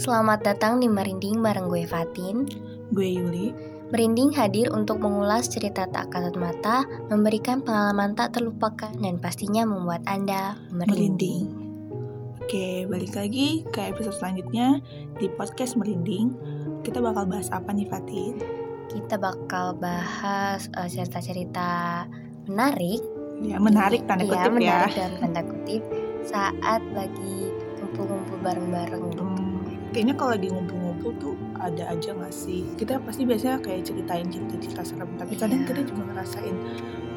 Selamat datang di Merinding bareng gue Fatin. Gue Yuli. Merinding hadir untuk mengulas cerita tak kasat mata, memberikan pengalaman tak terlupakan, dan pastinya membuat Anda merinding. Oke, balik lagi ke episode selanjutnya di podcast Merinding. Kita bakal bahas apa nih Fatin? Kita bakal bahas uh, cerita-cerita menarik. Ya, menarik tanda Iya, kutip ya. menarik dalam tanda kutip saat lagi kumpul-kumpul bareng-bareng gitu. Kayaknya kalau lagi ngumpul-ngumpul tuh ada aja gak sih? Kita pasti biasanya kayak ceritain cerita-cerita serem, tapi kadang Iya. kita juga ngerasain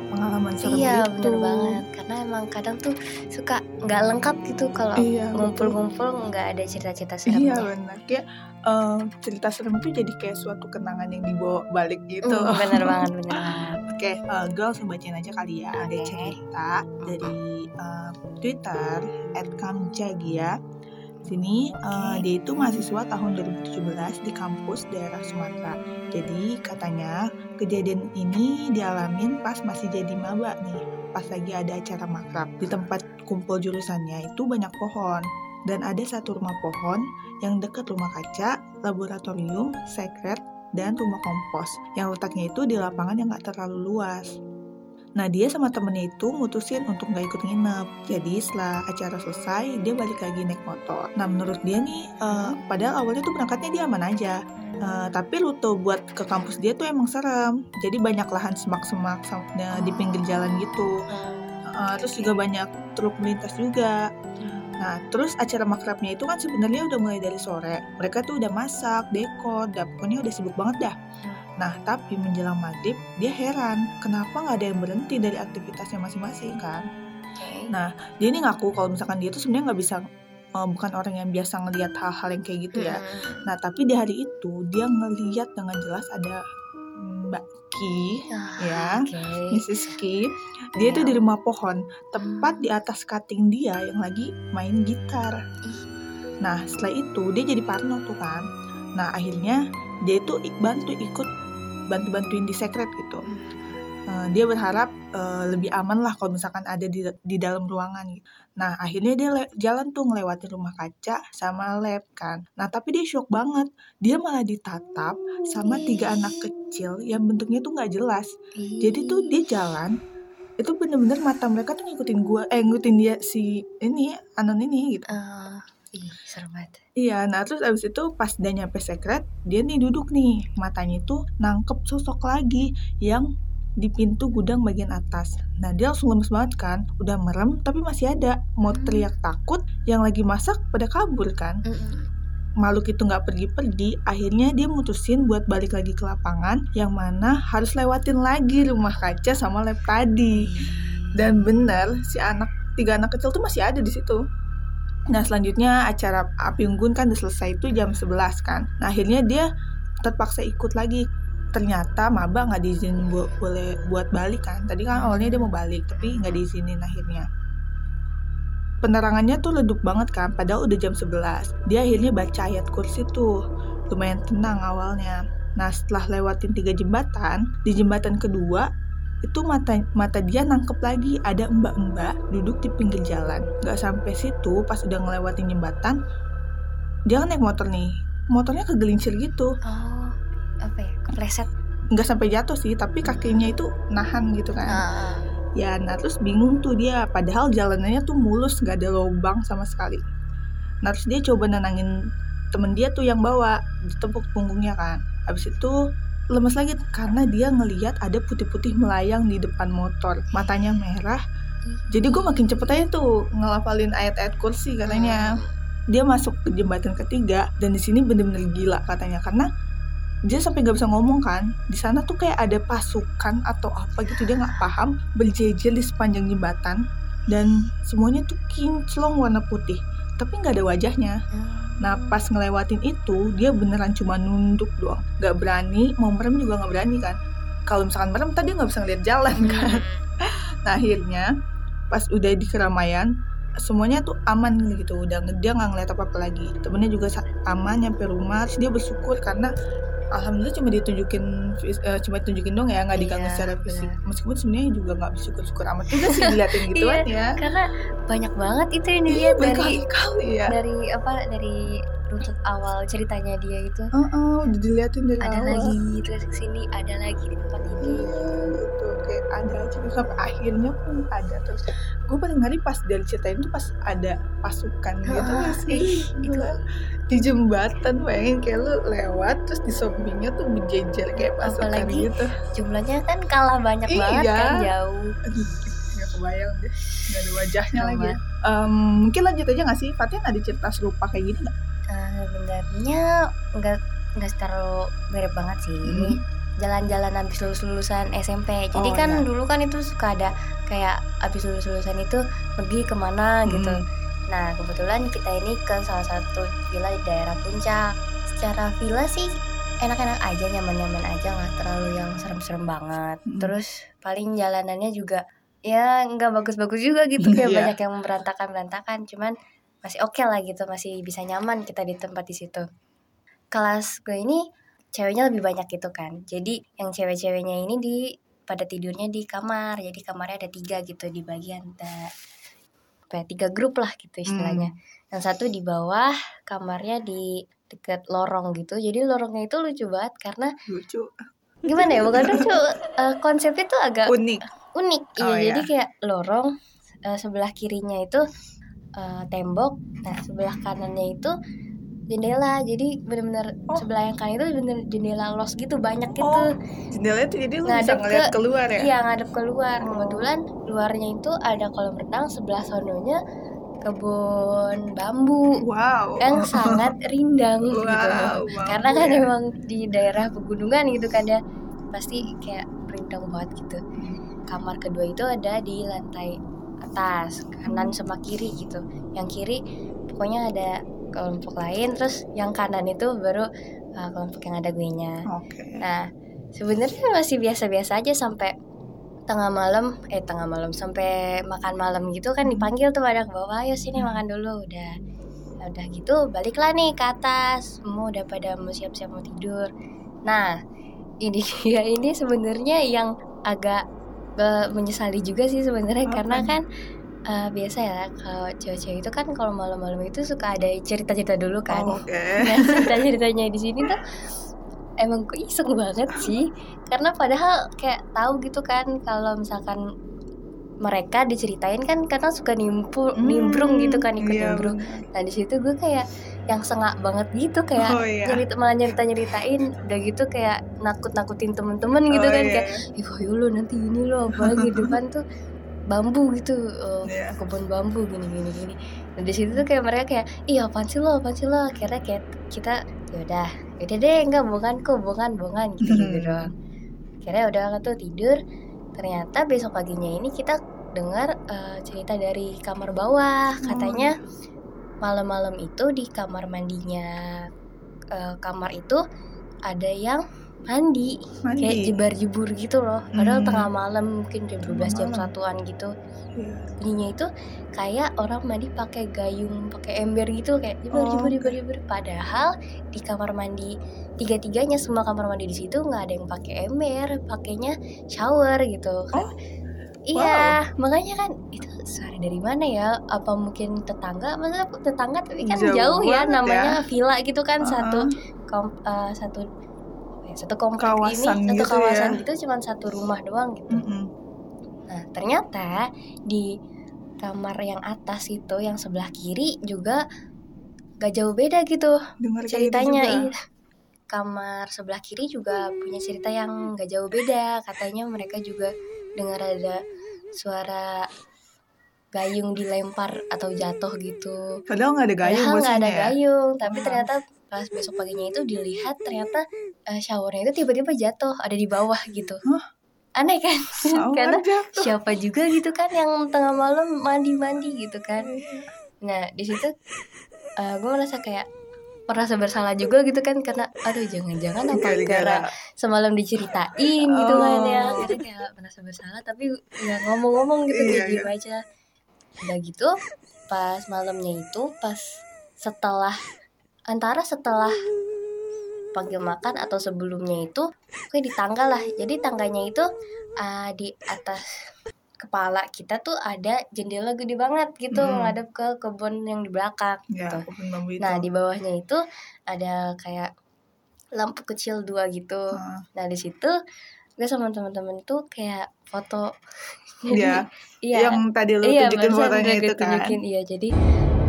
pengalaman serem Iya gitu. bener banget karena emang kadang tuh suka nggak lengkap gitu kalau Iya, ngumpul-ngumpul nggak ada cerita-cerita Iya seremnya. benar kayak eh, cerita serem itu jadi kayak suatu kenangan yang dibawa balik gitu. Hmm, bener banget bener. Oke, eh, gue langsung bacain aja kali ya. Ada Oke. cerita dari eh, Twitter @kamjagia. Sini eh, dia itu mahasiswa tahun 2017 di kampus daerah Sumatera. Jadi katanya kejadian ini dialamin pas masih jadi maba nih. Pas lagi ada acara makrab. Di tempat kumpul jurusannya itu banyak pohon. Dan ada satu rumah pohon yang dekat rumah kaca, laboratorium, sekret, dan rumah kompos yang letaknya itu di lapangan yang gak terlalu luas. Nah dia sama temennya itu mutusin untuk gak ikut nginep. Jadi setelah acara selesai dia balik lagi naik motor. Nah menurut dia nih, eh, padahal awalnya tuh berangkatnya dia aman aja. Eh, tapi rute buat ke kampus dia tuh emang serem. Jadi banyak lahan semak-semak di pinggir jalan gitu. Eh, terus juga banyak truk melintas juga. Nah, terus acara makrabnya itu kan sebenarnya udah mulai dari sore. Mereka tuh udah masak, dekor, dan pokoknya udah sibuk banget dah. Nah, tapi menjelang maghrib, dia heran kenapa nggak ada yang berhenti dari aktivitasnya masing-masing kan. Nah, dia ini ngaku kalau misalkan dia tuh sebenarnya nggak bisa, eh, bukan orang yang biasa ngelihat hal-hal yang kayak gitu ya. Hmm. Nah, tapi di hari itu dia ngeliat dengan jelas ada Mbak Ki, Ah, ya, Oke. Mrs. Ki. Dia tuh di rumah pohon, tepat di atas cutting dia yang lagi main gitar. Nah, setelah itu dia jadi parno tuh kan. Nah, akhirnya dia itu bantu ikut bantu-bantuin di secret gitu. Eh, dia berharap eh, lebih aman lah kalau misalkan ada di, di dalam ruangan gitu. Nah, akhirnya dia jalan tuh ngelewatin rumah kaca sama lab kan. Nah, tapi dia shock banget. Dia malah ditatap sama tiga anak kecil yang bentuknya tuh nggak jelas. Jadi tuh dia jalan itu bener-bener mata mereka tuh ngikutin gua eh ngikutin dia si ini anon ini gitu. Eh, ih serem banget. Iya, nah terus abis itu pas dia nyampe secret, dia nih duduk nih, matanya itu nangkep sosok lagi yang di pintu gudang bagian atas. Nah dia langsung lemes banget kan, udah merem tapi masih ada, mau Hmm. teriak takut, yang lagi masak pada kabur kan. Mm-mm. Makhluk itu nggak pergi-pergi, akhirnya dia mutusin buat balik lagi ke lapangan, yang mana harus lewatin lagi rumah kaca sama lab tadi. Dan bener, si anak tiga anak kecil tuh masih ada di situ. Nah selanjutnya acara api unggun kan udah selesai itu jam 11 kan. Nah akhirnya dia terpaksa ikut lagi. Ternyata maba nggak diizinin bu- boleh buat balik kan. Tadi kan awalnya dia mau balik tapi nggak diizinin akhirnya. Penerangannya tuh redup banget kan, padahal udah jam 11. Dia akhirnya baca ayat kursi tuh, lumayan tenang awalnya. Nah setelah lewatin tiga jembatan, di jembatan kedua itu mata mata dia nangkep lagi. Ada mbak-mbak duduk di pinggir jalan. Nggak sampai situ pas udah ngelewatin jembatan dia kan naik motor nih. Motornya kegelincir gitu. Oh, apa ya? Kepleset. nggak sampai jatuh sih tapi kakinya itu nahan gitu kan. Ah, ya nah terus bingung tuh dia. Padahal jalanannya tuh mulus nggak ada lubang sama sekali. Nah terus dia coba nenangin temen dia tuh yang bawa ditepuk punggungnya kan. Habis itu lemes lagi karena dia ngeliat ada putih-putih melayang di depan motor. Matanya merah. Jadi gue makin cepet aja tuh ngelafalin ayat-ayat kursi katanya. Dia masuk ke jembatan ketiga dan di sini bener-bener gila katanya karena dia sampai nggak bisa ngomong kan. Di sana tuh kayak ada pasukan atau apa gitu dia nggak paham. Berjejer di sepanjang jembatan dan semuanya tuh kinclong warna putih tapi nggak ada wajahnya nah pas ngelewatin itu dia beneran cuma nunduk doang. Nggak berani mau merem juga nggak berani kan. Kalau misalkan merem tadi nggak bisa ngeliat jalan kan. Nah akhirnya pas udah di keramaian semuanya tuh aman gitu. Udah dia nggak ngeliat apa apa lagi. Temennya juga aman nyampe rumah. Terus dia bersyukur karena alhamdulillah cuma ditunjukin uh, cuma ditunjukin dong ya nggak diganggu Iya, secara fisik. benar. meskipun sebenarnya juga nggak syukur-syukur amat juga sih diliatin gituan ya. karena banyak banget itu yang iya dilihat dari berkali-kali ya. dari apa dari runtut awal ceritanya dia itu. Heeh, udah diliatin dari ada awal. lagi terus ke sini ada lagi di tempat ini. Gitu kayak ada aja sampai akhirnya pun ada terus gue paling ngeri pas dari ceritain tuh pas ada pasukan gitu Ah, sih ih, itu. Gila. di jembatan bayangin kayak lu lewat terus di sampingnya tuh berjejer kayak pasukan Apalagi gitu jumlahnya kan kalah banyak banget Iya. kan jauh nggak kebayang deh nggak ada wajahnya lagi Em, mungkin lanjut aja nggak sih Fatin ada cerita serupa kayak gini nggak Eh, sebenarnya nggak nggak terlalu mirip banget sih Hmm. Jalan-jalan habis lulus lulusan SMP jadi Oh, kan iya. dulu kan itu suka ada kayak habis lulus lulusan itu pergi ke mana gitu Hmm. nah kebetulan kita ini ke salah satu villa di daerah puncak secara villa sih enak-enak aja nyaman-nyaman aja nggak terlalu yang serem-serem banget Hmm. terus paling jalanannya juga ya nggak bagus-bagus juga gitu kayak Iya. banyak yang berantakan-berantakan cuman masih oke lah gitu masih bisa nyaman kita di tempat di situ kelas gue ini ceweknya lebih banyak gitu kan. Jadi yang cewek-ceweknya ini di pada tidurnya di kamar. Jadi kamarnya ada tiga gitu di bagian apa ya, tiga grup lah gitu istilahnya. Yang satu di bawah kamarnya di deket lorong gitu. Jadi lorongnya itu lucu banget karena lucu. Gimana ya? Bukan lucu eh, konsepnya tuh agak unik. Unik iya. Oh, jadi iya. kayak lorong eh, sebelah kirinya itu eh, tembok. Nah sebelah kanannya itu jendela. Jadi bener-bener Oh. sebelah yang kanan itu bener jendela los gitu banyak gitu. Oh, jendelanya tuh jadi lu bisa Ngadep ngeliat ke- keluar ya? iya ngadep keluar. Oh. kebetulan luarnya itu ada kolam renang sebelah sononya kebun bambu. Wow. Yang sangat rindang gitu. Wow, wow, karena kan ya. emang di daerah pegunungan gitu kan ya pasti kayak rindang banget gitu. Kamar kedua itu ada di lantai atas kanan sama kiri gitu. Yang kiri pokoknya ada kelompok lain terus yang kanan itu baru uh, kelompok yang ada gue nya oke. Nah sebenarnya masih biasa-biasa aja sampai tengah malam eh tengah malam sampai makan malam gitu kan dipanggil tuh pada ke bawah ayo sini makan dulu. Udah Ya udah gitu baliklah nih ke atas. Semua udah pada mau siap-siap mau tidur. Nah ini dia ini sebenarnya yang agak eh, menyesali juga sih sebenarnya Apa karena kan eh, biasa ya kalau cewek-cewek itu kan kalau malam-malam itu suka ada cerita-cerita dulu kan. Oh, oke. Nah cerita-ceritanya di sini tuh emang kok iseng banget sih. Karena padahal kayak tahu gitu kan kalau misalkan mereka diceritain kan karena suka nimpul Hmm, nimbrung gitu kan ikut iya, nimbrung. Nah di situ gue kayak yang sengak banget gitu kayak Oh, iya. cerita malah nyerita nyeritain udah gitu kayak nakut nakutin temen-temen gitu Oh, kan iya. kayak ih ayo lo nanti ini lo apalagi depan tuh bambu gitu eh, Iya. kebun bambu gini gini gini. Nah di situ tuh kayak mereka kayak iya apaan sih lo apaan sih lo? Akhirnya kayak kita yaudah yaudah deh enggak bohongan kok bohongan bohongan gitu gitu Hmm. doang. Akhirnya udah tuh tidur. Ternyata besok paginya ini kita dengar eh, cerita dari kamar bawah. Katanya malam-malam itu di kamar mandinya eh, kamar itu ada yang mandi, Mandi. kayak jebar-jebur gitu loh padahal Hmm. tengah malam mungkin jam 12 jam satuan gitu Iya. bunyinya itu kayak orang mandi pakai gayung pakai ember gitu kayak jebar Oh, jebur oke. jebar jebur padahal di kamar mandi tiga tiganya semua kamar mandi di situ nggak ada yang pakai ember pakainya shower gitu kan. Oh, iya makanya kan itu suara dari mana ya apa mungkin tetangga masa tetangga tapi kan Jauh jauh, ya banget namanya ya. villa gitu kan Uh-uh. satu kom- eh, satu satu komplek Kawasan ini satu gitu kawasan ya. gitu cuman satu rumah doang gitu Mm-mm. Nah, ternyata di kamar yang atas itu yang sebelah kiri juga gak jauh beda gitu Dengar gitu ceritanya. juga. Iya. Kamar sebelah kiri juga punya cerita yang gak jauh beda. Katanya mereka juga dengar ada suara gayung dilempar atau jatuh gitu. Padahal nggak ada gayung Padahal nggak ada ya. gayung, tapi ternyata pas besok paginya itu dilihat ternyata eh, showernya itu tiba-tiba jatuh ada di bawah gitu. Hah? Aneh kan? Karena aja tuh. siapa juga gitu kan yang tengah malam mandi-mandi gitu kan nah di situ eh, gue merasa kayak merasa bersalah juga gitu kan karena aduh jangan-jangan apa gara semalam diceritain gitu kan ya Oh. Akhirnya kayak merasa bersalah tapi nggak ngomong-ngomong gitu Iya, kayak iya. diem aja udah gitu pas malamnya itu pas setelah antara setelah panggil makan atau sebelumnya itu kayak di tangga lah jadi tangganya itu uh, di atas kepala kita tuh ada jendela gede banget gitu Hmm. ngadep ke kebun yang di belakang Ya, gitu. kebun bambu itu. Nah di bawahnya itu ada kayak lampu kecil dua gitu. Ah, Nah di situ gue sama teman-teman tuh kayak foto. Iya. iya. yang tadi lu iya, tunjukin fotonya itu kan. tunjukin, Iya jadi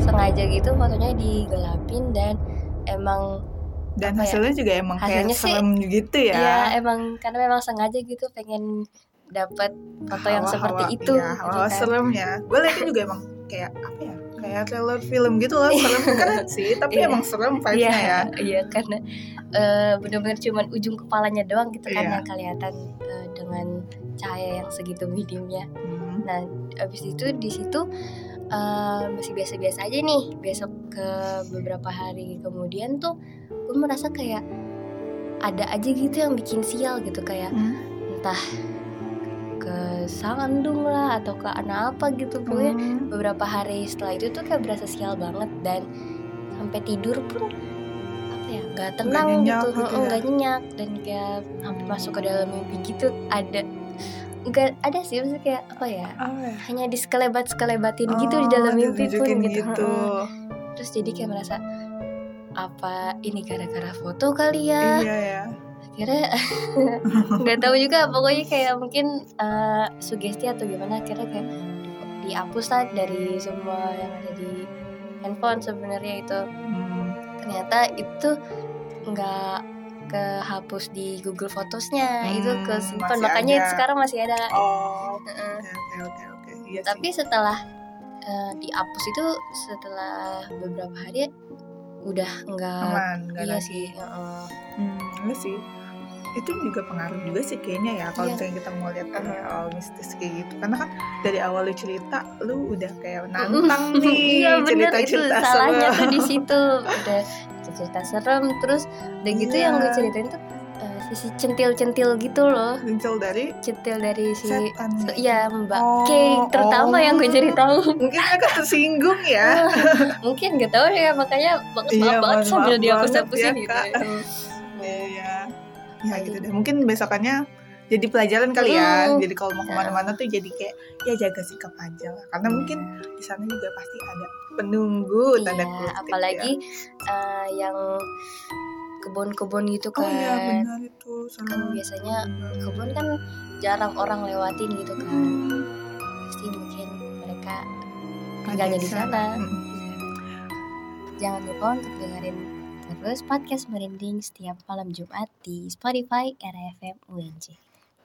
sengaja gitu fotonya digelapin dan emang Dan ya, hasilnya juga emang kayak hasilnya sih- serem gitu ya. Iya emang karena memang sengaja gitu pengen dapat foto yang Hawa-hawa, seperti itu. Iya, gitu hawa kan. seremnya. Gue liatnya juga emang kayak apa ya? Kayak trailer film gitu loh, serem keren sih, tapi Iya. emang serem Iya, vibes-nya ya. iya karena eh, benar-benar cuman ujung kepalanya doang gitu kan Iya. yang kelihatan eh, dengan cahaya yang segitu mediumnya. Hmm. Nah, abis itu di situ eh, masih biasa-biasa aja nih. Besok ke beberapa hari kemudian tuh gue merasa kayak ada aja gitu yang bikin sial gitu kayak Hmm. entah ke sandung lah atau ke anak apa gitu pokoknya Hmm. beberapa hari setelah itu tuh kayak berasa sial banget dan sampai tidur pun apa ya nggak tenang nyenyak gitu, gitu ya? nggak nyenyak dan kayak sampai masuk ke dalam mimpi gitu ada nggak ada sih maksudnya kayak apa ya ya? hanya di sekelebat sekelebatin gitu di Oh, dalam mimpi pun gitu, gitu. Terus jadi kayak merasa apa ini gara-gara foto kali ya Iya ya. akhirnya nggak tahu juga pokoknya kayak mungkin eh, sugesti atau gimana akhirnya kayak dihapus lah dari semua yang ada di handphone sebenarnya itu Hmm. ternyata itu nggak kehapus di Google Photosnya itu Hmm, kesimpan masih makanya ada. sekarang masih ada Oh. Oke oke oke oke. Iya sih. tapi setelah eh, dihapus itu setelah beberapa hari udah nggak aman nggak iya sih heeh. Hmm, enggak sih. Itu juga pengaruh juga sih kayaknya ya kalau Iya. misalnya kita mau lihat kayak all mistis kayak gitu. Karena kan dari awal lu cerita lu udah kayak nantang nih iya bener itu cerita-cerita salahnya tuh di situ udah cerita serem terus udah gitu Iya. yang gue ceritain tuh eh, sisi centil-centil gitu loh Muncul dari centil dari si setan. ya? iya mbak Oh, terutama oh. yang gue ceritain Mungkin mereka tersinggung ya. mungkin gak tahu ya makanya Iya, maaf banget mohon sambil maaf dihapus-hapusin banget ya, gitu Kak. Iya, iya. Ya Aduh. gitu deh. Mungkin besokannya jadi pelajaran kali ya. Mm. Jadi kalau mau ke mana-mana tuh jadi kayak ya jaga sikap aja lah. Karena mungkin di sana juga pasti ada penunggu tanda iya kutip. apalagi ya. eh, yang kebun-kebun gitu Oh kan iya benar itu. kan Sama. biasanya kebun kan jarang orang lewatin gitu kan Hmm. pasti mungkin mereka tinggalnya di sana. Jangan lupa untuk dengerin terus podcast merinding setiap malam Jumat di Spotify RFM UNJ.